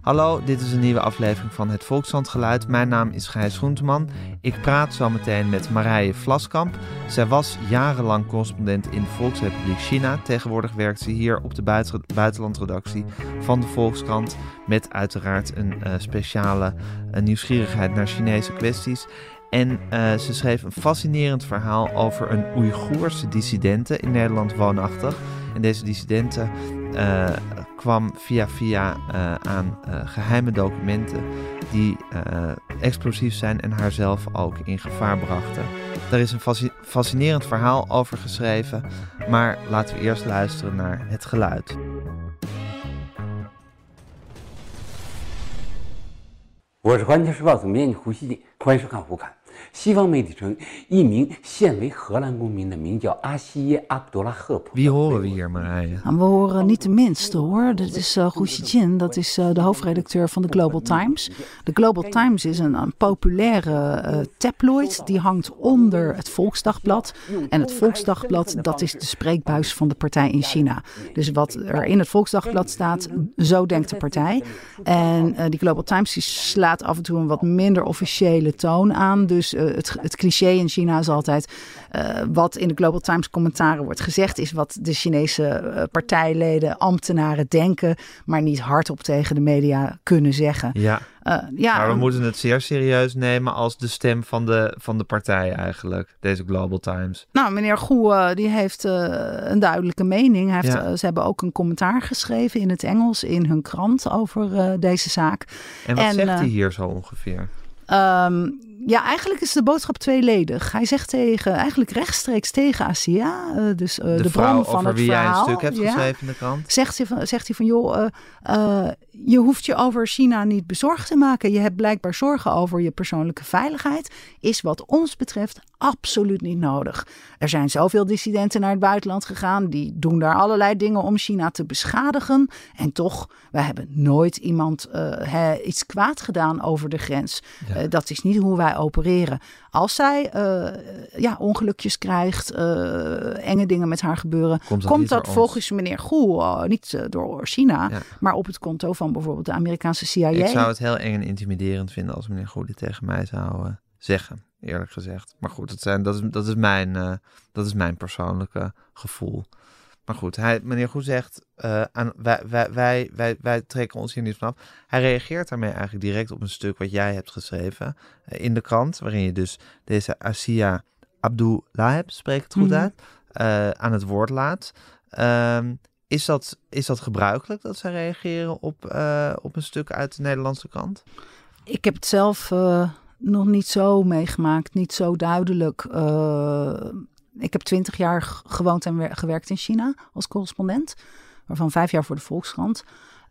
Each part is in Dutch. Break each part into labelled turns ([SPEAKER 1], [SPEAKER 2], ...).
[SPEAKER 1] Hallo, dit is een nieuwe aflevering van Het Volkskrant Mijn naam is Gijs Groenteman. Ik praat zo meteen met Marije Vlaskamp. Zij was jarenlang correspondent in de Volksrepubliek China. Tegenwoordig werkt ze hier op de buitenlandredactie van de Volkskrant. Met uiteraard een uh, speciale uh, nieuwsgierigheid naar Chinese kwesties. En uh, ze schreef een fascinerend verhaal over een Oeigoerse dissidente in Nederland woonachtig. En deze dissidente kwam via via uh, aan geheime documenten die explosief zijn en haarzelf ook in gevaar brachten. Daar is een fascinerend verhaal over geschreven, maar laten we eerst luisteren naar het geluid.
[SPEAKER 2] 我
[SPEAKER 1] wie horen we hier, Marije?
[SPEAKER 3] Nou, we horen niet de minste hoor. Eh, dat is uh, Jin, dat is de hoofdredacteur van de Global Times. De Global Times is een, een populaire eh, tabloid. Die hangt onder het Volksdagblad. En het Volksdagblad, dat is de spreekbuis van de partij in China. Dus wat er in het Volksdagblad staat, zo denkt de partij. En uh, die Global Times slaat af en toe een wat minder officiële toon aan. Dus uh, het, het, cliché in China is altijd uh, wat in de Global Times commentaren wordt gezegd, is wat de Chinese uh, partijleden, ambtenaren denken, maar niet hardop tegen de media kunnen zeggen.
[SPEAKER 1] Ja. ja, maar we moeten het zeer serieus nemen als de stem van de, van de partij eigenlijk, deze Global Times.
[SPEAKER 3] Nou, meneer Goe, die heeft een duidelijke mening. Hij heeft, ja. ze hebben ook een commentaar geschreven in het Engels in hun krant over deze zaak.
[SPEAKER 1] En wat en, zegt hij hier zo ongeveer?
[SPEAKER 3] Um, ja, eigenlijk is de boodschap tweeledig. Hij zegt tegen, eigenlijk rechtstreeks tegen Asia, uh, dus uh, de,
[SPEAKER 1] de
[SPEAKER 3] bron van
[SPEAKER 1] over
[SPEAKER 3] het
[SPEAKER 1] wie
[SPEAKER 3] verhaal.
[SPEAKER 1] jij een stuk hebt ja, geschreven in de krant.
[SPEAKER 3] Zegt hij van, zegt hij van joh, uh, je hoeft je over China niet bezorgd te maken. Je hebt blijkbaar zorgen over je persoonlijke veiligheid. Is wat ons betreft absoluut niet nodig. Er zijn zoveel dissidenten naar het buitenland gegaan. Die doen daar allerlei dingen om China te beschadigen. En toch, wij hebben nooit iemand he, iets kwaad gedaan over de grens. Ja. dat is niet hoe wij opereren. Als zij uh, ja, ongelukjes krijgt, uh, enge dingen met haar gebeuren, komt dat, komt dat volgens meneer Goe uh, niet door China, ja. maar op het konto van bijvoorbeeld de Amerikaanse CIA.
[SPEAKER 1] Ik zou het heel eng en intimiderend vinden als meneer Goe dit tegen mij zou zeggen, eerlijk gezegd. Maar goed, dat, zijn, dat, is, dat, is, mijn, dat is mijn persoonlijke gevoel. Maar goed, hij, meneer Goed zegt, uh, aan, wij, wij, wij, wij, wij trekken ons hier niet vanaf. Hij reageert daarmee eigenlijk direct op een stuk wat jij hebt geschreven uh, in de krant, waarin je dus deze Asia Abdulaheb, spreek het goed mm. uit, uh, aan het woord laat. Um, is, dat, is dat gebruikelijk dat zij reageren op, op een stuk uit de Nederlandse kant?
[SPEAKER 3] Ik heb het zelf nog niet zo meegemaakt, niet zo duidelijk. Ik heb twintig jaar gewoond en gewerkt in China als correspondent, waarvan vijf jaar voor de Volkskrant.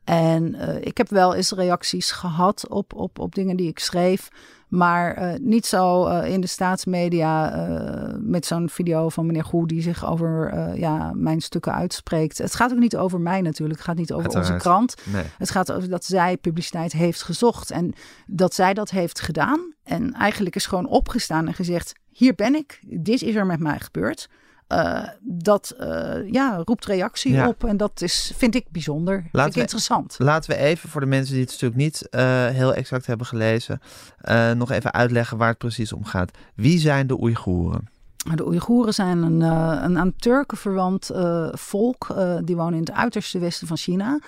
[SPEAKER 3] En uh, ik heb wel eens reacties gehad op, op, op dingen die ik schreef. Maar uh, niet zo uh, in de staatsmedia met zo'n video van meneer Goe die zich over ja, mijn stukken uitspreekt. Het gaat ook niet over mij natuurlijk. Het gaat niet over
[SPEAKER 1] Uiteraard.
[SPEAKER 3] onze krant.
[SPEAKER 1] Nee.
[SPEAKER 3] Het gaat over dat zij publiciteit heeft gezocht. En dat zij dat heeft gedaan. En eigenlijk is gewoon opgestaan en gezegd: Hier ben ik. Dit is er met mij gebeurd. Uh, dat uh, ja, roept reactie
[SPEAKER 1] ja.
[SPEAKER 3] op. En dat is, vind ik bijzonder. Laten vind ik
[SPEAKER 1] we,
[SPEAKER 3] interessant.
[SPEAKER 1] Laten we even voor de mensen die het stuk niet uh, heel exact hebben gelezen, nog even uitleggen waar het precies om gaat. Wie zijn de Oeigoeren?
[SPEAKER 3] De Oeigoeren zijn een, een aan Turken verwant volk. die wonen in het uiterste westen van China.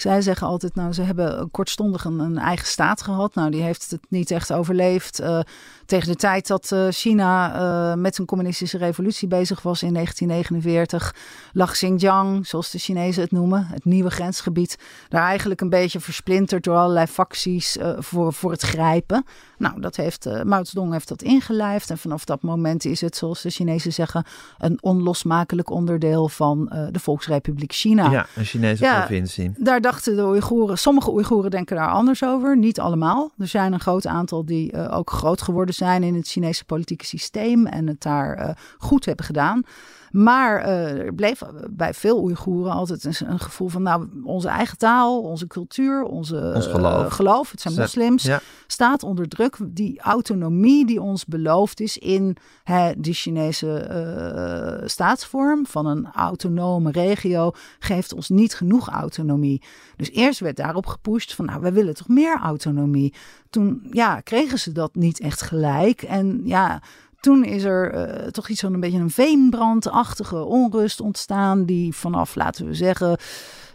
[SPEAKER 3] Zij zeggen altijd, nou, ze hebben kortstondig een, een, eigen staat gehad. Nou, die heeft het niet echt overleefd. Uh, tegen de tijd dat uh, China uh, met een communistische revolutie bezig was in 1949, lag Xinjiang, zoals de Chinezen het noemen, het nieuwe grensgebied, daar eigenlijk een beetje versplinterd door allerlei facties voor, voor het grijpen. Nou, dat heeft Mao Zedong heeft dat ingelijfd. En vanaf dat moment is het, zoals de Chinezen zeggen, een onlosmakelijk onderdeel van de Volksrepubliek China.
[SPEAKER 1] Ja, een Chinese
[SPEAKER 3] ja,
[SPEAKER 1] provincie.
[SPEAKER 3] Daar de sommige Oeigoeren denken daar anders over. Niet allemaal. Er zijn een groot aantal die uh, ook groot geworden zijn in het Chinese politieke systeem en het daar uh, goed hebben gedaan. Maar er bleef bij veel Oeigoeren altijd een, een, gevoel van, nou, onze eigen taal, onze cultuur, onze
[SPEAKER 1] ons geloof.
[SPEAKER 3] geloof, het zijn moslims, staat onder druk. Die autonomie die ons beloofd is in hè, die Chinese staatsvorm van een autonome regio, geeft ons niet genoeg autonomie. Dus eerst werd daarop gepusht van, nou, wij willen toch meer autonomie. Toen, ja, kregen ze dat niet echt gelijk. En ja, toen is er uh, toch iets van een beetje een veenbrandachtige onrust ontstaan, die vanaf, laten we zeggen,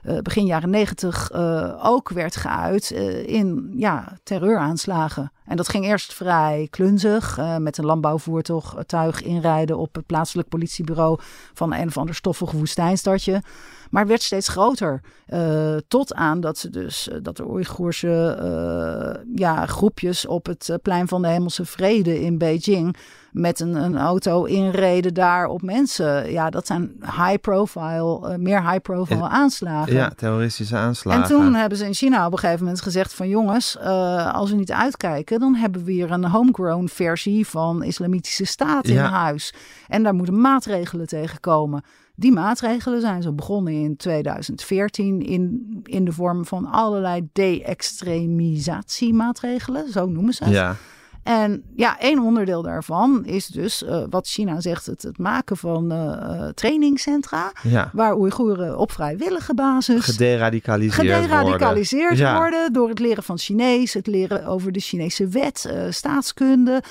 [SPEAKER 3] uh, begin jaren negentig uh, ook werd geuit in ja, terreuraanslagen. En dat ging eerst vrij klunzig, met een landbouwvoertuig inrijden op het plaatselijk politiebureau van een of ander stoffig woestijnstadje. Maar werd steeds groter. Tot aan dat ze dus dat de Oeigoerse ja, groepjes op het plein van de Hemelse Vrede in Beijing met een, een auto inreden daar op mensen. Ja, dat zijn high profile, meer high profile aanslagen.
[SPEAKER 1] Ja, terroristische aanslagen.
[SPEAKER 3] En toen hebben ze in China op een gegeven moment gezegd van jongens, als we niet uitkijken, dan hebben we weer een homegrown versie van islamitische staat in huis. En daar moeten maatregelen tegen komen. Die maatregelen zijn zo begonnen in 2014 in, in de vorm van allerlei de-extremisatiemaatregelen, zo noemen ze het.
[SPEAKER 1] Ja.
[SPEAKER 3] En ja, één onderdeel daarvan is dus uh, wat China zegt, het, het maken van uh, trainingscentra.
[SPEAKER 1] Ja.
[SPEAKER 3] Waar Oeigoeren op vrijwillige basis
[SPEAKER 1] gederadicaliseerd,
[SPEAKER 3] gederadicaliseerd
[SPEAKER 1] worden.
[SPEAKER 3] worden. Door het leren van Chinees, het leren over de Chinese wet, uh, staatskunde,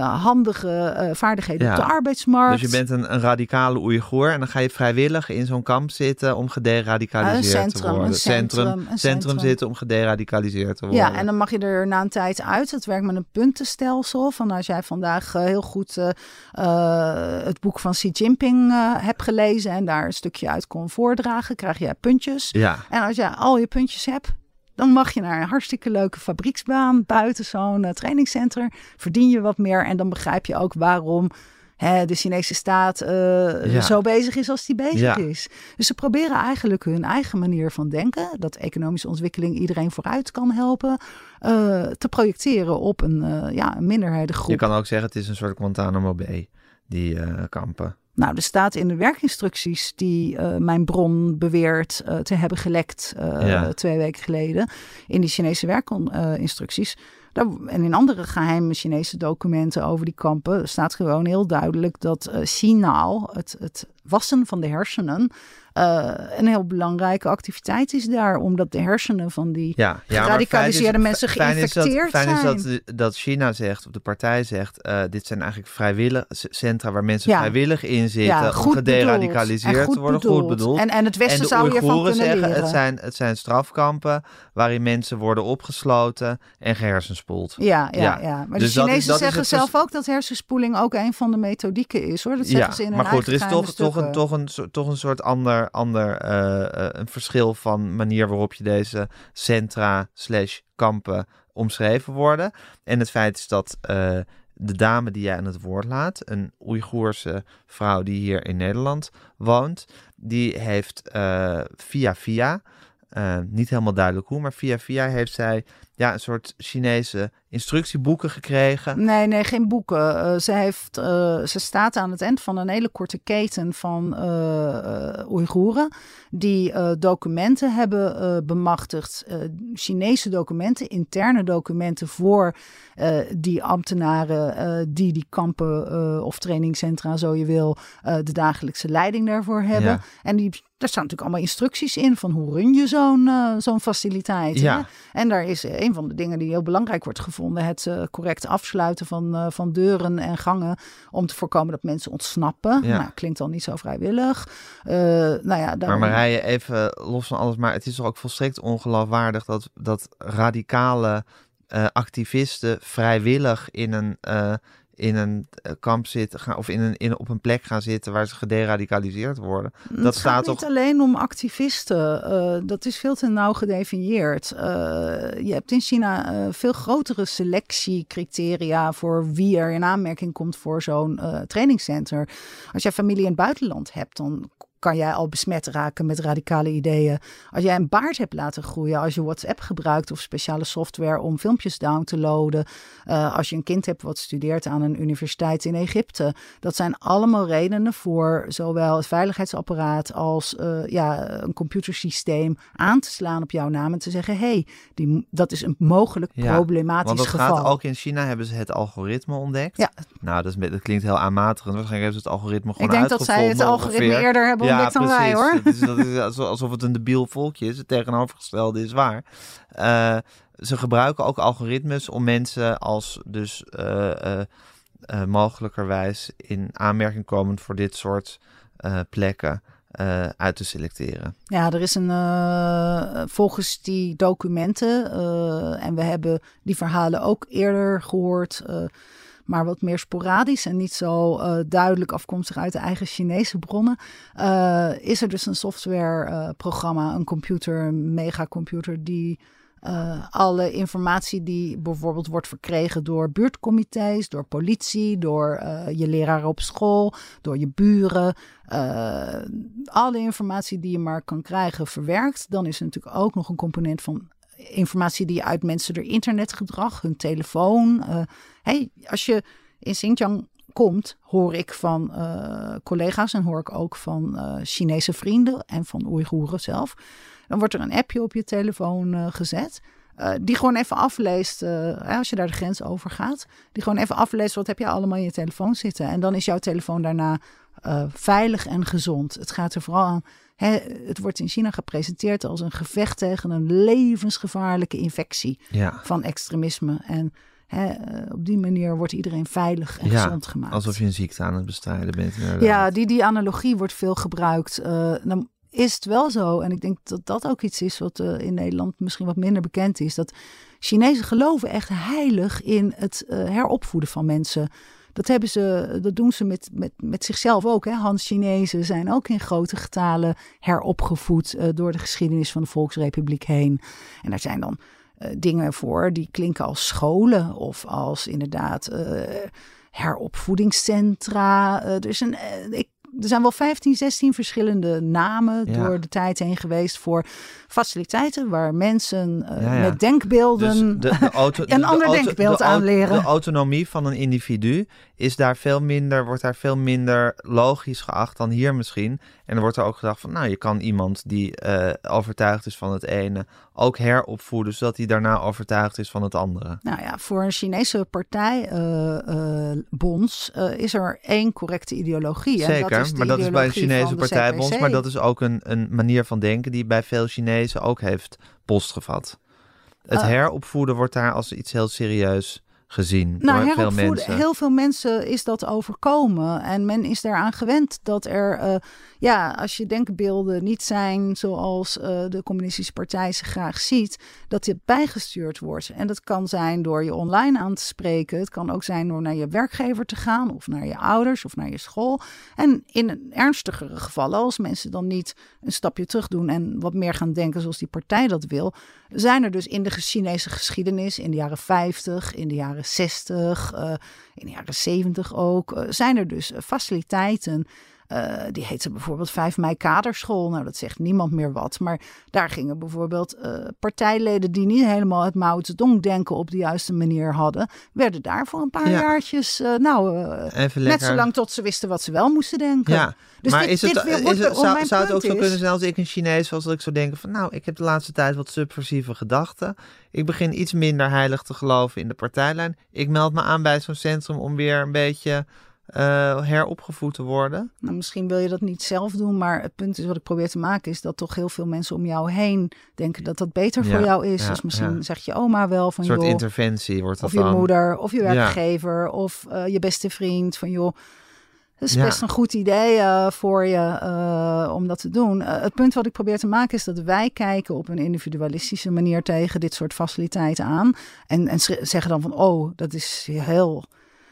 [SPEAKER 3] handige vaardigheden
[SPEAKER 1] ja.
[SPEAKER 3] op de arbeidsmarkt.
[SPEAKER 1] Dus je bent een, een radicale Oeigoer en dan ga je vrijwillig in zo'n kamp zitten om gederadicaliseerd
[SPEAKER 3] centrum,
[SPEAKER 1] te worden.
[SPEAKER 3] Een centrum,
[SPEAKER 1] centrum,
[SPEAKER 3] een
[SPEAKER 1] centrum zitten om gederadicaliseerd te worden.
[SPEAKER 3] Ja, en dan mag je er na een tijd uit. Het werkt met een punten stelsel. Van als jij vandaag uh, heel goed uh, uh, het boek van Xi Jinping hebt gelezen en daar een stukje uit kon voordragen, krijg je puntjes.
[SPEAKER 1] Ja.
[SPEAKER 3] En als jij al je puntjes hebt, dan mag je naar een hartstikke leuke fabrieksbaan buiten zo'n trainingscentrum. Verdien je wat meer en dan begrijp je ook waarom hè, de Chinese staat uh, ja. zo bezig is als die bezig
[SPEAKER 1] ja.
[SPEAKER 3] is. Dus ze proberen eigenlijk hun eigen manier van denken, dat economische ontwikkeling iedereen vooruit kan helpen, uh, te projecteren op een, uh, ja, een minderheidengroep.
[SPEAKER 1] Je kan ook zeggen, het is een soort Guantanamo Bay, die kampen.
[SPEAKER 3] Nou, er staat in de werkinstructies die uh, mijn bron beweert uh, te hebben gelekt uh, ja. twee weken geleden. In die Chinese werkinstructies. En in andere geheime Chinese documenten over die kampen staat gewoon heel duidelijk dat signaal, het, het wassen van de hersenen, uh, een heel belangrijke activiteit is daar. Omdat de hersenen van die
[SPEAKER 1] ja, ja,
[SPEAKER 3] geradicaliseerde
[SPEAKER 1] is,
[SPEAKER 3] mensen geïnfecteerd
[SPEAKER 1] fijn is dat,
[SPEAKER 3] zijn.
[SPEAKER 1] Fijn is dat, dat China zegt, of de partij zegt, uh, dit zijn eigenlijk vrijwillig centra waar mensen ja. vrijwillig in zitten
[SPEAKER 3] ja,
[SPEAKER 1] om gederadicaliseerd te worden.
[SPEAKER 3] Bedoeld.
[SPEAKER 1] Goed bedoeld.
[SPEAKER 3] En, en het Westen
[SPEAKER 1] en de
[SPEAKER 3] zou hiervan kunnen
[SPEAKER 1] zeggen,
[SPEAKER 3] leren.
[SPEAKER 1] Het zijn, het zijn strafkampen waarin mensen worden opgesloten en gehersenspoeld.
[SPEAKER 3] Ja, ja, ja. Maar
[SPEAKER 1] dus
[SPEAKER 3] de Chinezen
[SPEAKER 1] dat is, dat
[SPEAKER 3] zeggen zelf ook dat hersenspoeling ook een van de methodieken is. hoor. Dat zeggen ze in
[SPEAKER 1] maar goed, er is toch,
[SPEAKER 3] toch
[SPEAKER 1] een, toch, een, toch een soort ander, ander uh, uh, een verschil van manier waarop je deze centra slash kampen omschreven worden. En het feit is dat uh, de dame die jij aan het woord laat, een Oeigoerse vrouw die hier in Nederland woont, die heeft via via, niet helemaal duidelijk hoe, maar via via heeft zij ja, een soort Chinese instructieboeken gekregen.
[SPEAKER 3] Nee, nee, geen boeken. Uh, ze, heeft, uh, ze staat aan het eind van een hele korte keten van uh, Oeigoeren. Die documenten hebben bemachtigd. Chinese documenten, interne documenten voor die ambtenaren die die kampen of trainingscentra, zo je wil, de dagelijkse leiding daarvoor hebben.
[SPEAKER 1] Ja.
[SPEAKER 3] En die daar staan natuurlijk allemaal instructies in van hoe run je zo'n uh, zo'n faciliteit.
[SPEAKER 1] Ja.
[SPEAKER 3] Hè? En daar is een van de dingen die heel belangrijk wordt gevonden: het uh, correct afsluiten van, uh, van deuren en gangen. Om te voorkomen dat mensen ontsnappen.
[SPEAKER 1] Ja.
[SPEAKER 3] Nou, klinkt dan niet zo vrijwillig. nou ja,
[SPEAKER 1] daarom... Maar Marije, even los van alles, maar het is toch ook volstrekt ongeloofwaardig dat, dat radicale activisten vrijwillig in een in een kamp zitten gaan, of in een, in, op een plek gaan zitten waar ze gederadicaliseerd worden.
[SPEAKER 3] Het
[SPEAKER 1] dat staat
[SPEAKER 3] niet
[SPEAKER 1] toch.
[SPEAKER 3] alleen om activisten. Uh, dat is veel te nauw gedefinieerd. Uh, je hebt in China uh, veel grotere selectiecriteria voor wie er in aanmerking komt voor zo'n trainingscenter. Als jij familie in het buitenland hebt, dan kan jij al besmet raken met radicale ideeën. Als jij een baard hebt laten groeien, als je WhatsApp gebruikt of speciale software om filmpjes down te loaden, uh, als je een kind hebt wat studeert aan een universiteit in Egypte. Dat zijn allemaal redenen voor zowel het veiligheidsapparaat als uh, ja, een computersysteem aan te slaan op jouw naam en te zeggen: hé, hey, dat is een mogelijk ja, problematisch
[SPEAKER 1] want dat
[SPEAKER 3] geval.
[SPEAKER 1] Gaat ook in China hebben ze het algoritme ontdekt.
[SPEAKER 3] Ja.
[SPEAKER 1] Nou, dat, is, dat klinkt heel aanmatigend. Waarschijnlijk hebben ze het algoritme gewoon
[SPEAKER 3] Ik denk dat zij het algoritme
[SPEAKER 1] ongeveer.
[SPEAKER 3] eerder hebben
[SPEAKER 1] ja, precies.
[SPEAKER 3] wij hoor.
[SPEAKER 1] Dat is, dat is alsof het een debiel volkje is. Het tegenovergestelde is waar. Uh, ze gebruiken ook algoritmes om mensen als dus uh, uh, uh, mogelijkerwijs in aanmerking komen voor dit soort plekken uit te selecteren.
[SPEAKER 3] Ja, er is een volgens die documenten en we hebben die verhalen ook eerder gehoord maar wat meer sporadisch en niet zo uh, duidelijk afkomstig uit de eigen Chinese bronnen, uh, is er dus een softwareprogramma, uh, een computer, een megacomputer, die alle informatie die bijvoorbeeld wordt verkregen door buurtcomité's, door politie, door je leraar op school, door je buren, alle informatie die je maar kan krijgen verwerkt. Dan is er natuurlijk ook nog een component van informatie die je uit mensen door internetgedrag, hun telefoon. Uh, hey, als je in Xinjiang komt, hoor ik van uh, collega's en hoor ik ook van uh, Chinese vrienden en van Oeigoeren zelf. Dan wordt er een appje op je telefoon gezet. die gewoon even afleest, als je daar de grens over gaat. Die gewoon even afleest, wat heb je allemaal in je telefoon zitten. En dan is jouw telefoon daarna veilig en gezond. Het gaat er vooral aan He, het wordt in China gepresenteerd als een gevecht tegen een levensgevaarlijke infectie
[SPEAKER 1] ja.
[SPEAKER 3] van extremisme. En he, op die manier wordt iedereen veilig en
[SPEAKER 1] ja,
[SPEAKER 3] gezond gemaakt.
[SPEAKER 1] Alsof je een ziekte aan het bestrijden bent. Inderdaad.
[SPEAKER 3] Ja, die, die analogie wordt veel gebruikt. Uh, dan is het wel zo, en ik denk dat dat ook iets is wat uh, in Nederland misschien wat minder bekend is, dat Chinezen geloven echt heilig in het heropvoeden van mensen. Dat, hebben ze, dat doen ze met, met, met zichzelf ook. Hè. Hans Chinezen zijn ook in grote getalen heropgevoed uh, door de geschiedenis van de Volksrepubliek heen. En daar zijn dan uh, dingen voor die klinken als scholen of als inderdaad uh, heropvoedingscentra. er, is een, ik, er zijn wel 15, 16 verschillende namen ja. door de tijd heen geweest voor faciliteiten waar mensen uh, ja, ja. met denkbeelden
[SPEAKER 1] dus de, de auto,
[SPEAKER 3] een
[SPEAKER 1] de,
[SPEAKER 3] ander
[SPEAKER 1] de,
[SPEAKER 3] denkbeeld
[SPEAKER 1] de,
[SPEAKER 3] aanleren.
[SPEAKER 1] De autonomie van een individu is daar veel minder, wordt daar veel minder logisch geacht dan hier misschien. En er wordt er ook gedacht van, nou, je kan iemand die uh, overtuigd is van het ene ook heropvoeden, zodat hij daarna overtuigd is van het andere.
[SPEAKER 3] Nou ja, voor een Chinese partij, uh, uh, bonds, is er één correcte ideologie.
[SPEAKER 1] Zeker,
[SPEAKER 3] en dat is
[SPEAKER 1] maar dat is bij een Chinese
[SPEAKER 3] partijbonds,
[SPEAKER 1] maar dat is ook een, een manier van denken die bij veel Chinezen ook heeft postgevat. Het heropvoeden wordt daar als iets heel serieus gezien
[SPEAKER 3] nou,
[SPEAKER 1] door veel mensen.
[SPEAKER 3] Heel veel mensen is dat overkomen. En men is daaraan gewend dat er, uh, ja, als je denkbeelden niet zijn zoals uh, de communistische partij ze graag ziet, dat dit bijgestuurd wordt. En dat kan zijn door je online aan te spreken. Het kan ook zijn door naar je werkgever te gaan of naar je ouders of naar je school. En in ernstigere gevallen, als mensen dan niet een stapje terug doen en wat meer gaan denken zoals die partij dat wil, zijn er dus in de Chinese geschiedenis in de jaren 50, in de jaren 60, uh, in de jaren 70 ook, uh, zijn er dus faciliteiten. Uh, die heette bijvoorbeeld 5 mei kaderschool. Nou, dat zegt niemand meer wat. Maar daar gingen bijvoorbeeld partijleden die niet helemaal het Mao Zedong denken op de juiste manier hadden, werden daar voor een paar
[SPEAKER 1] Ja.
[SPEAKER 3] jaartjes, nou,
[SPEAKER 1] Even
[SPEAKER 3] net
[SPEAKER 1] lekker.
[SPEAKER 3] zolang tot ze wisten wat ze wel moesten denken.
[SPEAKER 1] Ja,
[SPEAKER 3] Dus
[SPEAKER 1] maar
[SPEAKER 3] dit-
[SPEAKER 1] is het,
[SPEAKER 3] dit weer
[SPEAKER 1] is
[SPEAKER 3] wordt
[SPEAKER 1] het,
[SPEAKER 3] om
[SPEAKER 1] zou, zou het ook zo kunnen zijn als ik een Chinees was, dat ik zou denken van nou, ik heb de laatste tijd wat subversieve gedachten. Ik begin iets minder heilig te geloven in de partijlijn. Ik meld me aan bij zo'n centrum om weer een beetje eh, heropgevoed te worden.
[SPEAKER 3] Nou, misschien wil je dat niet zelf doen, maar het punt is wat ik probeer te maken is dat toch heel veel mensen om jou heen denken dat dat beter voor jou is.
[SPEAKER 1] ja,
[SPEAKER 3] dus misschien
[SPEAKER 1] ja.
[SPEAKER 3] zegt je oma wel van
[SPEAKER 1] Een soort
[SPEAKER 3] joh,
[SPEAKER 1] interventie wordt dat
[SPEAKER 3] of je
[SPEAKER 1] dan.
[SPEAKER 3] moeder, of je werkgever, of eh, je beste vriend van joh. Het is best een goed idee eh, voor je om dat te doen. Het punt wat ik probeer te maken is dat wij kijken op een individualistische manier tegen dit soort faciliteiten aan. En, en zeggen dan van, oh, dat is heel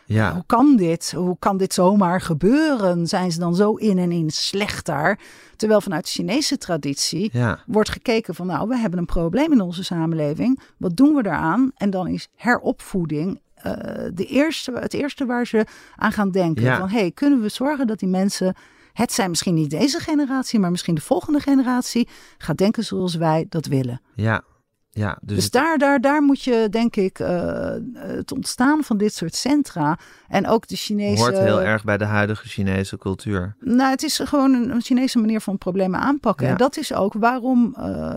[SPEAKER 1] Ja,
[SPEAKER 3] hoe kan dit? Hoe kan dit zomaar gebeuren? Zijn ze dan zo in en in slecht daar? Terwijl vanuit de Chinese traditie
[SPEAKER 1] ja.
[SPEAKER 3] wordt gekeken van nou, we hebben een probleem in onze samenleving. Wat doen we daaraan? En dan is heropvoeding eh, de eerste, het eerste waar ze aan gaan denken.
[SPEAKER 1] Ja.
[SPEAKER 3] Van hey, kunnen we zorgen dat die mensen het zijn misschien niet deze generatie, maar misschien de volgende generatie gaat denken zoals wij dat willen.
[SPEAKER 1] Ja, ja,
[SPEAKER 3] dus, dus daar, daar, daar moet je, denk ik, uh, het ontstaan van dit soort centra en ook de Chinese.
[SPEAKER 1] Hoort heel erg bij de huidige Chinese cultuur.
[SPEAKER 3] Nou, het is gewoon een, een Chinese manier van problemen aanpakken. En dat is ook waarom, uh,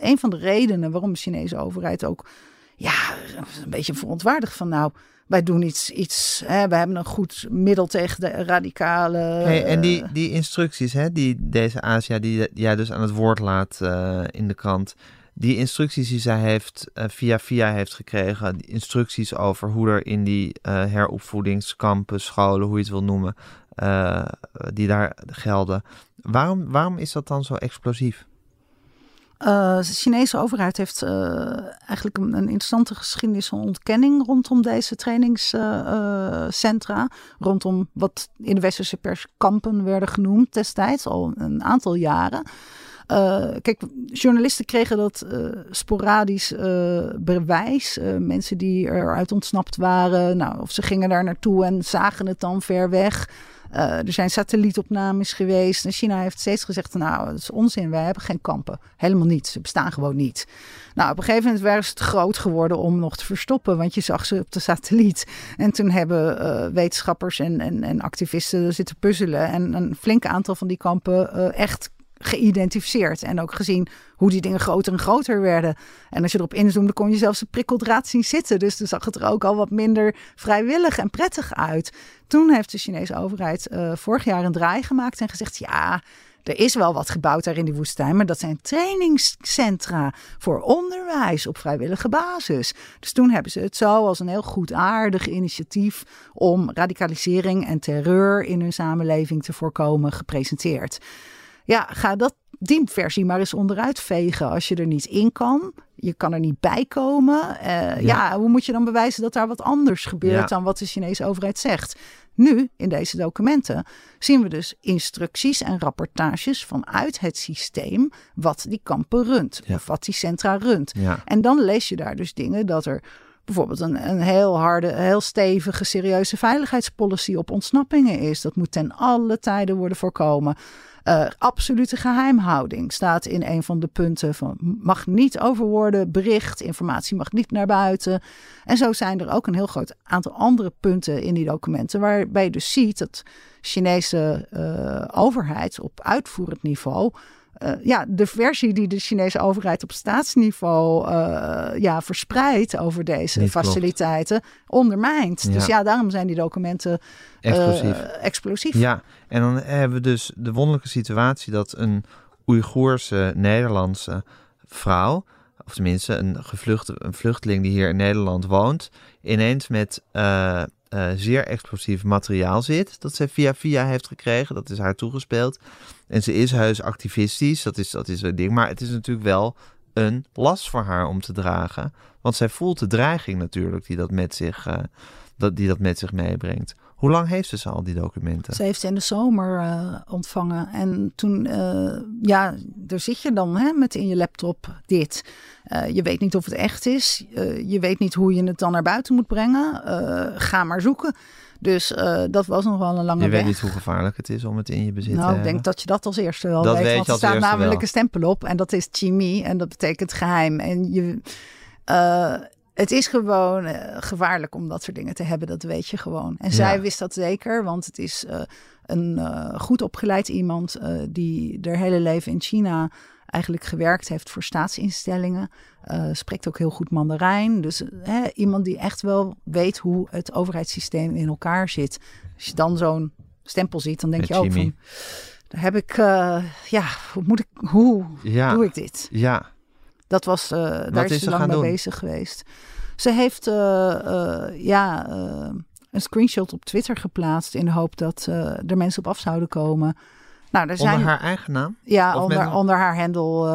[SPEAKER 3] een van de redenen waarom de Chinese overheid ook, ja, een beetje verontwaardigd van nou wij doen iets, iets hè, wij hebben een goed middel tegen de radicale.
[SPEAKER 1] Hey, en die, die instructies, hè, die deze Asia, die jij dus aan het woord laat uh, in de krant, die instructies die zij heeft uh, via via heeft gekregen, instructies over hoe er in die uh, heropvoedingskampen, scholen, hoe je het wil noemen, uh, die daar gelden. Waarom, waarom is dat dan zo explosief?
[SPEAKER 3] De Chinese overheid heeft eigenlijk een, interessante geschiedenis van ontkenning rondom deze trainingscentra. Rondom wat in de westerse pers kampen werden genoemd destijds, al een aantal jaren. Kijk, journalisten kregen dat sporadisch bewijs. mensen die eruit ontsnapt waren, nou, of ze gingen daar naartoe en zagen het dan ver weg. Er zijn satellietopnames geweest. En China heeft steeds gezegd: Nou, dat is onzin. Wij hebben geen kampen. Helemaal niet. Ze bestaan gewoon niet. Nou, op een gegeven moment waren ze te groot geworden om nog te verstoppen. Want je zag ze op de satelliet. En toen hebben wetenschappers en, en, en activisten zitten puzzelen. En een flink aantal van die kampen uh, echt geïdentificeerd. En ook gezien hoe die dingen groter en groter werden. En als je erop inzoomde, kon je zelfs een prikkeldraad zien zitten. Dus toen zag het er ook al wat minder vrijwillig en prettig uit. Toen heeft de Chinese overheid uh, vorig jaar een draai gemaakt en gezegd: ja. Er is wel wat gebouwd daar in die woestijn, maar dat zijn trainingscentra voor onderwijs op vrijwillige basis. Dus toen hebben ze het zo als een heel goedaardig initiatief om radicalisering en terreur in hun samenleving te voorkomen gepresenteerd. Ja, ga dat die versie maar eens onderuit vegen als je er niet in kan. Je kan er niet bij komen. Uh, ja. hoe moet je dan bewijzen dat daar wat anders gebeurt dan wat de Chinese overheid zegt? Nu, in deze documenten, zien we dus instructies en rapportages vanuit het systeem wat die kampen runt. Of wat die centra runt. En dan lees je daar dus dingen dat er bijvoorbeeld een, een heel harde, heel stevige, serieuze veiligheidspolicy op ontsnappingen is. Dat moet ten alle tijden worden voorkomen. Uh, absolute geheimhouding staat in een van de punten van mag niet over worden bericht, informatie mag niet naar buiten. En zo zijn er ook een heel groot aantal andere punten in die documenten waarbij je dus ziet dat Chinese uh, overheid op uitvoerend niveau uh, ja, de versie die de Chinese overheid op staatsniveau uh, ja, verspreidt over deze Niet faciliteiten, klopt. ondermijnt. Ja. Dus ja, daarom zijn die documenten explosief. Uh, explosief.
[SPEAKER 1] Ja, en dan hebben we dus de wonderlijke situatie dat een Oeigoerse Nederlandse vrouw, of tenminste een, gevluchte, een vluchteling die hier in Nederland woont, ineens met uh, zeer explosief materiaal zit. Dat ze via via heeft gekregen. Dat is haar toegespeeld. En ze is heus activistisch. Dat is, dat is een ding. Maar het is natuurlijk wel een last voor haar om te dragen. Want zij voelt de dreiging natuurlijk die dat met zich, uh, dat, die dat met zich meebrengt. Hoe lang heeft ze al die documenten?
[SPEAKER 3] Ze heeft ze in de zomer uh, ontvangen. En toen, uh, ja, daar zit je dan hè, met in je laptop dit. Uh, je weet niet of het echt is. je weet niet hoe je het dan naar buiten moet brengen. ga maar zoeken. Dus dat was nog wel een lange
[SPEAKER 1] weg.
[SPEAKER 3] Je
[SPEAKER 1] weet niet hoe gevaarlijk het is om het in je bezit
[SPEAKER 3] nou,
[SPEAKER 1] te hebben.
[SPEAKER 3] ik denk dat je dat als eerste wel
[SPEAKER 1] dat
[SPEAKER 3] weet.
[SPEAKER 1] weet
[SPEAKER 3] want
[SPEAKER 1] er
[SPEAKER 3] staat namelijk
[SPEAKER 1] wel.
[SPEAKER 3] een stempel op. En dat is chimie. En dat betekent geheim. En je het is gewoon uh, gevaarlijk om dat soort dingen te hebben, dat weet je gewoon. En ja. zij wist dat zeker, want het is uh, een uh, goed opgeleid iemand die haar hele leven in China eigenlijk gewerkt heeft voor staatsinstellingen. spreekt ook heel goed Mandarijn. Dus hè, iemand die echt wel weet hoe het overheidssysteem in elkaar zit. Als je dan zo'n stempel ziet, dan denk
[SPEAKER 1] Met
[SPEAKER 3] je ook
[SPEAKER 1] Jimmy.
[SPEAKER 3] van... Daar heb ik, ja, hoe moet ik, hoe
[SPEAKER 1] Ja.
[SPEAKER 3] doe ik dit?
[SPEAKER 1] Ja,
[SPEAKER 3] Dat was, eh, daar is,
[SPEAKER 1] is
[SPEAKER 3] ze lang mee
[SPEAKER 1] doen?
[SPEAKER 3] bezig geweest. Ze heeft eh, eh, ja, een screenshot op Twitter geplaatst in de hoop dat er mensen op af zouden komen. Nou, er zijn
[SPEAKER 1] onder haar eigen naam?
[SPEAKER 3] ja, onder, haar handle,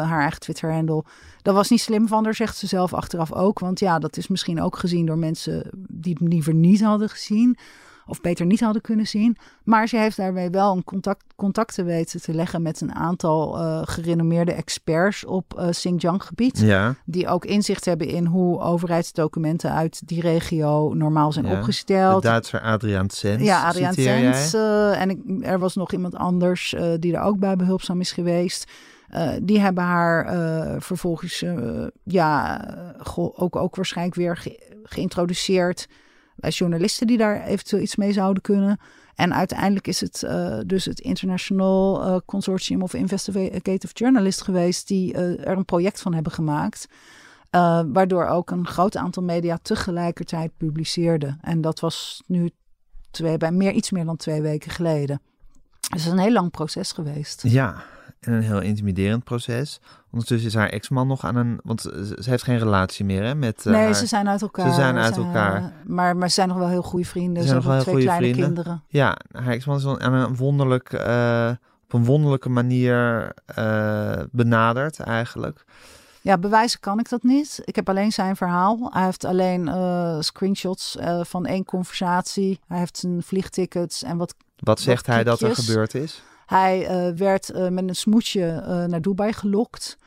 [SPEAKER 3] haar eigen Twitter-handle. Dat was niet slim van haar, zegt ze zelf achteraf ook. Want ja, dat is misschien ook gezien door mensen die het liever niet hadden gezien. Of beter niet hadden kunnen zien. Maar ze heeft daarbij wel een contact, contacten weten te leggen met een aantal uh, gerenommeerde experts op uh, Xinjiang-gebied.
[SPEAKER 1] Ja.
[SPEAKER 3] Die ook inzicht hebben in hoe overheidsdocumenten uit die regio normaal zijn opgesteld.
[SPEAKER 1] De Duitser Adriaan Sens.
[SPEAKER 3] Ja, Adriaan Sens. Uh, en ik, er was nog iemand anders die er ook bij behulpzaam is geweest. Uh, die hebben haar uh, vervolgens uh, ja, ook, ook waarschijnlijk weer ge geïntroduceerd bij journalisten die daar eventueel iets mee zouden kunnen. En uiteindelijk is het dus het International Consortium of Investigative Journalists geweest die er een project van hebben gemaakt. waardoor ook een groot aantal media tegelijkertijd publiceerden. En dat was nu twee, bij meer, iets meer dan twee weken geleden. Dus het is een heel lang proces geweest.
[SPEAKER 1] Ja, en een heel intimiderend proces. Ondertussen is haar ex-man nog aan een... Want ze heeft geen relatie meer hè, met uh,
[SPEAKER 3] Nee,
[SPEAKER 1] haar...
[SPEAKER 3] ze zijn uit elkaar.
[SPEAKER 1] Ze zijn uit
[SPEAKER 3] zijn,
[SPEAKER 1] elkaar.
[SPEAKER 3] Uh, maar, maar ze zijn nog wel heel goede vrienden.
[SPEAKER 1] Ze
[SPEAKER 3] Ze,
[SPEAKER 1] zijn nog
[SPEAKER 3] hebben twee kleine
[SPEAKER 1] vrienden.
[SPEAKER 3] kinderen.
[SPEAKER 1] Ja, haar ex-man is aan een wonderlijk... Uh, op een wonderlijke manier benaderd eigenlijk.
[SPEAKER 3] Ja, bewijzen kan ik dat niet. Ik heb alleen zijn verhaal. Hij heeft alleen screenshots van één conversatie. Hij heeft zijn vliegtickets en wat
[SPEAKER 1] Wat zegt
[SPEAKER 3] wat
[SPEAKER 1] hij dat er gebeurd is?
[SPEAKER 3] Hij uh, werd uh, met een smoesje uh, naar Dubai gelokt.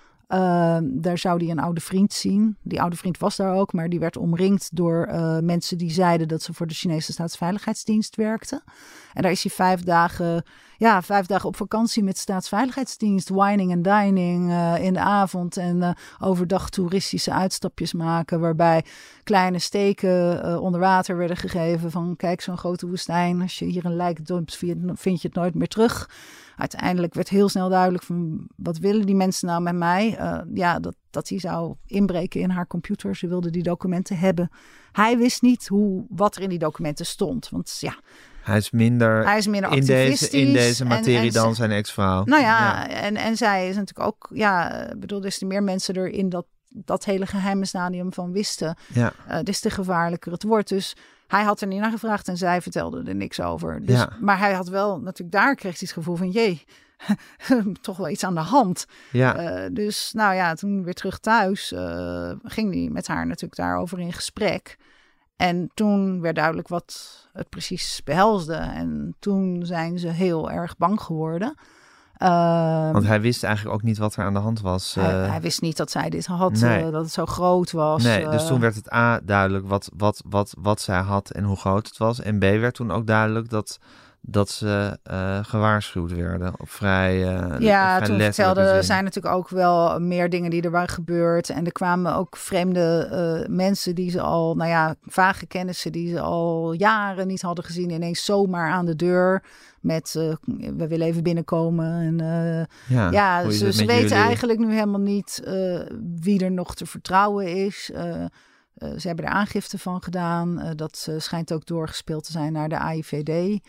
[SPEAKER 3] daar zou hij een oude vriend zien. Die oude vriend was daar ook, maar die werd omringd door mensen die zeiden dat ze voor de Chinese Staatsveiligheidsdienst werkten. En daar is hij vijf dagen, ja, vijf dagen op vakantie met Staatsveiligheidsdienst. Wining en dining in de avond en overdag toeristische uitstapjes maken. Waarbij kleine steken onder water werden gegeven. Van kijk, zo'n grote woestijn. Als je hier een lijk dumpt, vind je het nooit meer terug. Uiteindelijk werd heel snel duidelijk van wat willen die mensen nou met mij? Ja, dat, dat hij zou inbreken in haar computer. Ze wilde die documenten hebben. Hij wist niet hoe, wat er in die documenten stond. Want ja,
[SPEAKER 1] hij is minder,
[SPEAKER 3] hij is minder
[SPEAKER 1] in, deze, in deze materie
[SPEAKER 3] en, en
[SPEAKER 1] dan zijn ex-vrouw.
[SPEAKER 3] Nou ja, ja, En, en zij is natuurlijk ook, ja, bedoel, des te meer mensen er in dat, dat hele geheime stadium van wisten,
[SPEAKER 1] ja.
[SPEAKER 3] uh, des te gevaarlijker het wordt. Dus hij had er niet naar gevraagd en zij vertelde er niks over. Dus,
[SPEAKER 1] Ja.
[SPEAKER 3] Maar hij had wel, natuurlijk daar kreeg hij het gevoel van, jee, toch wel iets aan de hand.
[SPEAKER 1] Ja,
[SPEAKER 3] Uh, dus nou ja, toen weer terug thuis uh, ging hij met haar natuurlijk daarover in gesprek. En toen werd duidelijk wat het precies behelsde. En toen zijn ze heel erg bang geworden. Uh,
[SPEAKER 1] want hij wist eigenlijk ook niet wat er aan de hand was.
[SPEAKER 3] hij,
[SPEAKER 1] eh.
[SPEAKER 3] hij wist niet dat zij dit had,
[SPEAKER 1] Nee.
[SPEAKER 3] uh, dat het zo groot was.
[SPEAKER 1] nee, dus
[SPEAKER 3] uh,
[SPEAKER 1] toen werd het A duidelijk wat, wat, wat, wat zij had en hoe groot het was. En B werd toen ook duidelijk dat, dat ze eh, gewaarschuwd werden. Op vrij, eh,
[SPEAKER 3] Ja, toen vertelde
[SPEAKER 1] zin.
[SPEAKER 3] zijn natuurlijk ook wel meer dingen die er waren gebeurd. En er kwamen ook vreemde eh, mensen die ze al, nou ja, vage kennissen die ze al jaren niet hadden gezien, ineens zomaar aan de deur. Met uh, we willen even binnenkomen. En uh,
[SPEAKER 1] Ja,
[SPEAKER 3] ze, weten
[SPEAKER 1] jullie?
[SPEAKER 3] eigenlijk nu helemaal niet wie er nog te vertrouwen is. Ze hebben er aangifte van gedaan. Dat schijnt ook doorgespeeld te zijn naar de AIVD.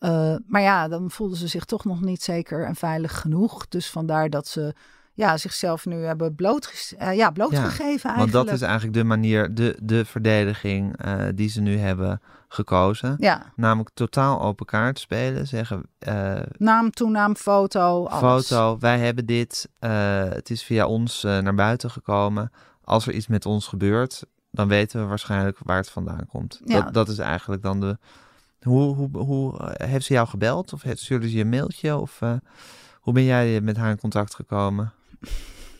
[SPEAKER 3] Uh, maar ja, dan voelden ze zich toch nog niet zeker en veilig genoeg. Dus vandaar dat ze ja, zichzelf nu hebben blootge uh, ja, blootgegeven
[SPEAKER 1] Want
[SPEAKER 3] eigenlijk.
[SPEAKER 1] dat is eigenlijk de manier, de, de verdediging uh, die ze nu hebben gekozen.
[SPEAKER 3] Ja,
[SPEAKER 1] Namelijk totaal open kaart spelen. Zeggen, uh,
[SPEAKER 3] naam, toenaam, foto, alles.
[SPEAKER 1] foto, wij hebben dit. Het is via ons naar buiten gekomen. Als er iets met ons gebeurt, dan weten we waarschijnlijk waar het vandaan komt.
[SPEAKER 3] Ja.
[SPEAKER 1] Dat, dat is eigenlijk dan de... Hoe, hoe, hoe eh, heeft ze jou gebeld? Of heeft, stuurde ze je een mailtje? Of uh, hoe ben jij met haar in contact gekomen?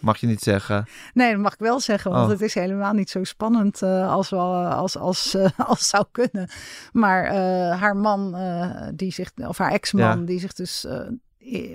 [SPEAKER 1] Mag je niet zeggen.
[SPEAKER 3] Nee, dat mag ik wel zeggen, want
[SPEAKER 1] Oh.
[SPEAKER 3] het is helemaal niet zo spannend uh, als, wel, als, als, uh, als zou kunnen. Maar uh, haar man, die zich, of haar ex-man,
[SPEAKER 1] Ja.
[SPEAKER 3] die zich dus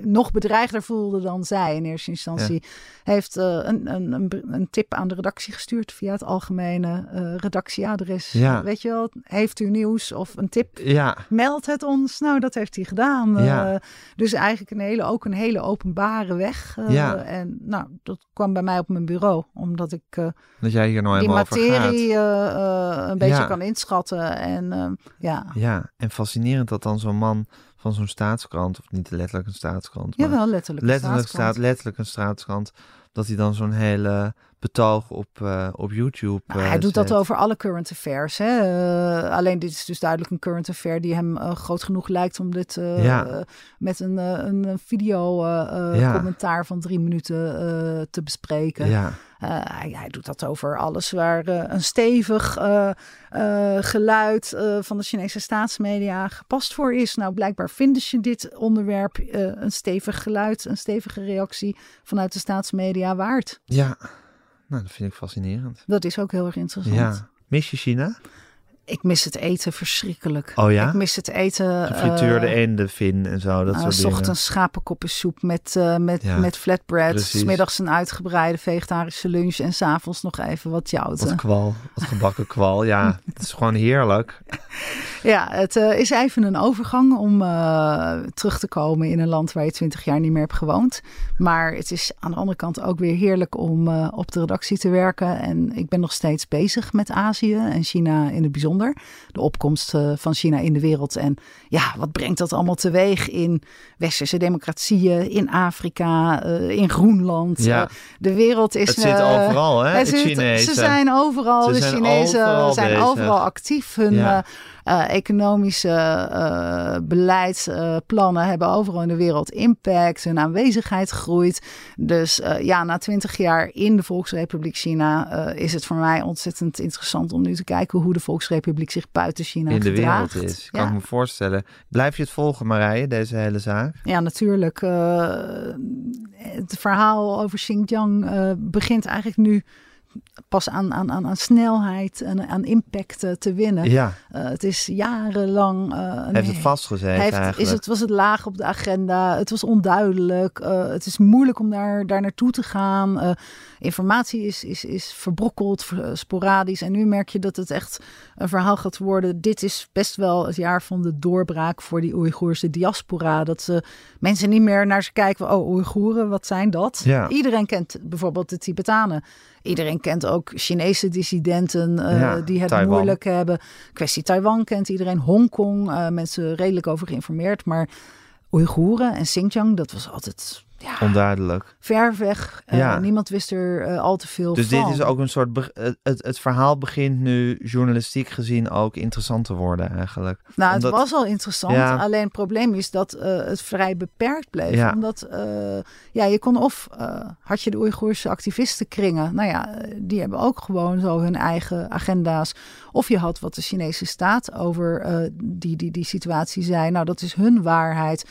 [SPEAKER 3] nog bedreigder voelde dan zij in eerste instantie,
[SPEAKER 1] Ja.
[SPEAKER 3] heeft een, een, een, een tip aan de redactie gestuurd via het algemene redactieadres.
[SPEAKER 1] Ja.
[SPEAKER 3] Weet je wel, heeft u nieuws of een tip?
[SPEAKER 1] Ja,
[SPEAKER 3] Meld het ons. Nou, dat heeft hij gedaan. Uh, dus eigenlijk een hele, ook een hele openbare weg. En nou, dat kwam bij mij op mijn bureau, omdat ik
[SPEAKER 1] dat jij hier nou
[SPEAKER 3] die materie een beetje kan inschatten. En ja,
[SPEAKER 1] Ja, en fascinerend dat dan zo'n man van zo'n staatskrant, of niet letterlijk een staatskrant, maar
[SPEAKER 3] jawel, letterlijk.
[SPEAKER 1] letterlijk,
[SPEAKER 3] staatskrant.
[SPEAKER 1] staat, letterlijk een staatskrant, Dat hij dan zo'n hele betoog op, uh, op YouTube.
[SPEAKER 3] Nou, hij doet dat over alle current affairs. Hè? Uh, alleen dit is dus duidelijk een current affair die hem groot genoeg lijkt om dit ja. met een, een video ja. commentaar van drie minuten te bespreken.
[SPEAKER 1] Ja.
[SPEAKER 3] Hij, hij, doet dat over alles waar een stevig geluid van de Chinese staatsmedia gepast voor is. Nou, blijkbaar vinden ze dit onderwerp een stevig geluid, een stevige reactie vanuit de staatsmedia waard.
[SPEAKER 1] Ja. Nou, dat vind ik fascinerend.
[SPEAKER 3] Dat is ook heel erg interessant.
[SPEAKER 1] Ja. Mis je China?
[SPEAKER 3] Ik mis het eten verschrikkelijk.
[SPEAKER 1] Oh ja?
[SPEAKER 3] Ik mis het eten...
[SPEAKER 1] Gefrituurde uh, eenden, vin en zo, dat uh, soort
[SPEAKER 3] dingen. ochtends schapenkoppensoep met, uh, met, ja, met flatbread. Smiddags een uitgebreide vegetarische lunch. En s'avonds nog even wat jouten.
[SPEAKER 1] Wat kwal, wat gebakken kwal. Ja, het is gewoon heerlijk.
[SPEAKER 3] Ja, het uh, is even een overgang om uh, terug te komen in een land waar je twintig jaar niet meer hebt gewoond. Maar het is aan de andere kant ook weer heerlijk om op de redactie te werken. En ik ben nog steeds bezig met Azië en China in het bijzonder. De opkomst van China in de wereld. En ja, wat brengt dat allemaal teweeg in westerse democratieën, in Afrika, in Groenland.
[SPEAKER 1] Ja.
[SPEAKER 3] de wereld is...
[SPEAKER 1] Het zit overal, hè? Het zit,
[SPEAKER 3] ze zijn overal,
[SPEAKER 1] ze
[SPEAKER 3] de
[SPEAKER 1] zijn
[SPEAKER 3] Chinezen
[SPEAKER 1] overal
[SPEAKER 3] zijn
[SPEAKER 1] bezig.
[SPEAKER 3] overal actief. Hun
[SPEAKER 1] Ja.
[SPEAKER 3] Uh, economische uh, beleidsplannen hebben overal in de wereld impact. Hun aanwezigheid groeit. Dus uh, ja, na twintig jaar in de Volksrepubliek China is het voor mij ontzettend interessant om nu te kijken hoe de Volksrepubliek zich buiten China
[SPEAKER 1] in de
[SPEAKER 3] gedraagt.
[SPEAKER 1] wereld is. Kan
[SPEAKER 3] Ja.
[SPEAKER 1] ik me voorstellen. Blijf je het volgen, Marije, deze hele zaak?
[SPEAKER 3] Ja, natuurlijk. Het verhaal over Xinjiang begint eigenlijk nu pas aan, aan, aan, aan snelheid en aan impact te winnen.
[SPEAKER 1] Ja.
[SPEAKER 3] Uh, het is jarenlang. Uh,
[SPEAKER 1] Heeft het vastgezeten
[SPEAKER 3] heeft,
[SPEAKER 1] eigenlijk?
[SPEAKER 3] Is het, was het laag op de agenda? Het was onduidelijk. Uh, het is moeilijk om daar, daar naartoe te gaan. Informatie is, is, is verbrokkeld, sporadisch. En nu merk je dat het echt een verhaal gaat worden. Dit is best wel het jaar van de doorbraak voor die Oeigoerse diaspora. Dat ze mensen niet meer naar ze kijken. Oh, Oeigoeren, wat zijn dat?
[SPEAKER 1] Ja.
[SPEAKER 3] Iedereen kent bijvoorbeeld de Tibetanen. Iedereen kent ook Chinese dissidenten uh,
[SPEAKER 1] Ja,
[SPEAKER 3] die het
[SPEAKER 1] Taiwan.
[SPEAKER 3] moeilijk hebben. Kwestie Taiwan kent iedereen. Hongkong, uh, mensen redelijk over geïnformeerd. Maar Oeigoeren en Xinjiang, dat was altijd ja,
[SPEAKER 1] Onduidelijk.
[SPEAKER 3] ver weg. Uh,
[SPEAKER 1] Ja.
[SPEAKER 3] Niemand wist er uh, al te veel
[SPEAKER 1] Dus
[SPEAKER 3] van.
[SPEAKER 1] dit is ook een soort. Het, het, verhaal begint nu journalistiek gezien ook interessant te worden, eigenlijk.
[SPEAKER 3] Nou,
[SPEAKER 1] Omdat-
[SPEAKER 3] het was al interessant.
[SPEAKER 1] Ja.
[SPEAKER 3] Alleen het probleem is dat uh, het vrij beperkt bleef.
[SPEAKER 1] Ja.
[SPEAKER 3] Omdat ja, je kon of had je de Oeigoerse activistenkringen. Nou ja, die hebben ook gewoon zo hun eigen agenda's. Of je had wat de Chinese staat over die, die, die situatie zei. Nou, dat is hun waarheid.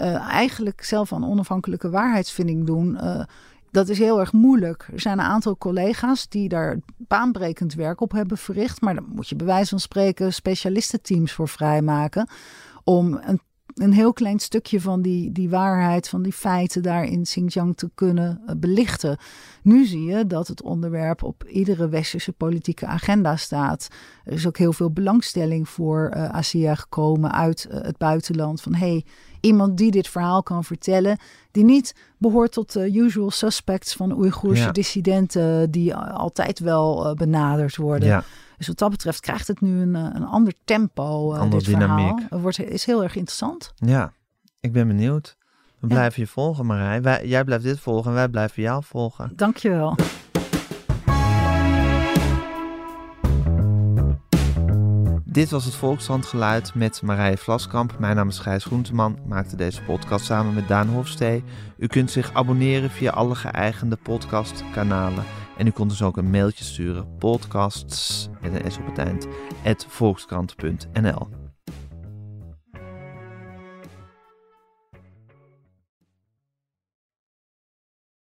[SPEAKER 3] Uh, eigenlijk zelf aan onafhankelijke waarheidsvinding doen. Uh, dat is heel erg moeilijk. Er zijn een aantal collega's die daar baanbrekend werk op hebben verricht. Maar dan moet je bij wijze van spreken specialistenteams voor vrijmaken. Om een, een heel klein stukje van die, die waarheid, van die feiten daar in Xinjiang te kunnen uh, belichten. Nu zie je dat het onderwerp op iedere westerse politieke agenda staat. Er is ook heel veel belangstelling voor uh, Asia gekomen uit uh, het buitenland. Van hey, iemand die dit verhaal kan vertellen, die niet behoort tot de usual suspects van Oeigoerse
[SPEAKER 1] Ja.
[SPEAKER 3] dissidenten die altijd wel uh, benaderd worden.
[SPEAKER 1] Ja.
[SPEAKER 3] Dus wat dat betreft krijgt het nu een, een ander tempo, uh,
[SPEAKER 1] Andere
[SPEAKER 3] dit verhaal.
[SPEAKER 1] dynamiek.
[SPEAKER 3] Het wordt, is heel erg interessant.
[SPEAKER 1] Ja, ik ben benieuwd. We
[SPEAKER 3] Ja.
[SPEAKER 1] blijven je volgen, Marij. Wij, jij blijft dit volgen en wij blijven jou volgen.
[SPEAKER 3] Dankjewel.
[SPEAKER 1] Dit was het Volkshandgeluid met Marije Vlaskamp. Mijn naam is Gijs Groenteman. Maakte deze podcast samen met Daan Hofstee. U kunt zich abonneren via alle geëigende podcastkanalen. En u kunt dus ook een mailtje sturen. Podcasts, met een S op het eind, volkskrant.nl.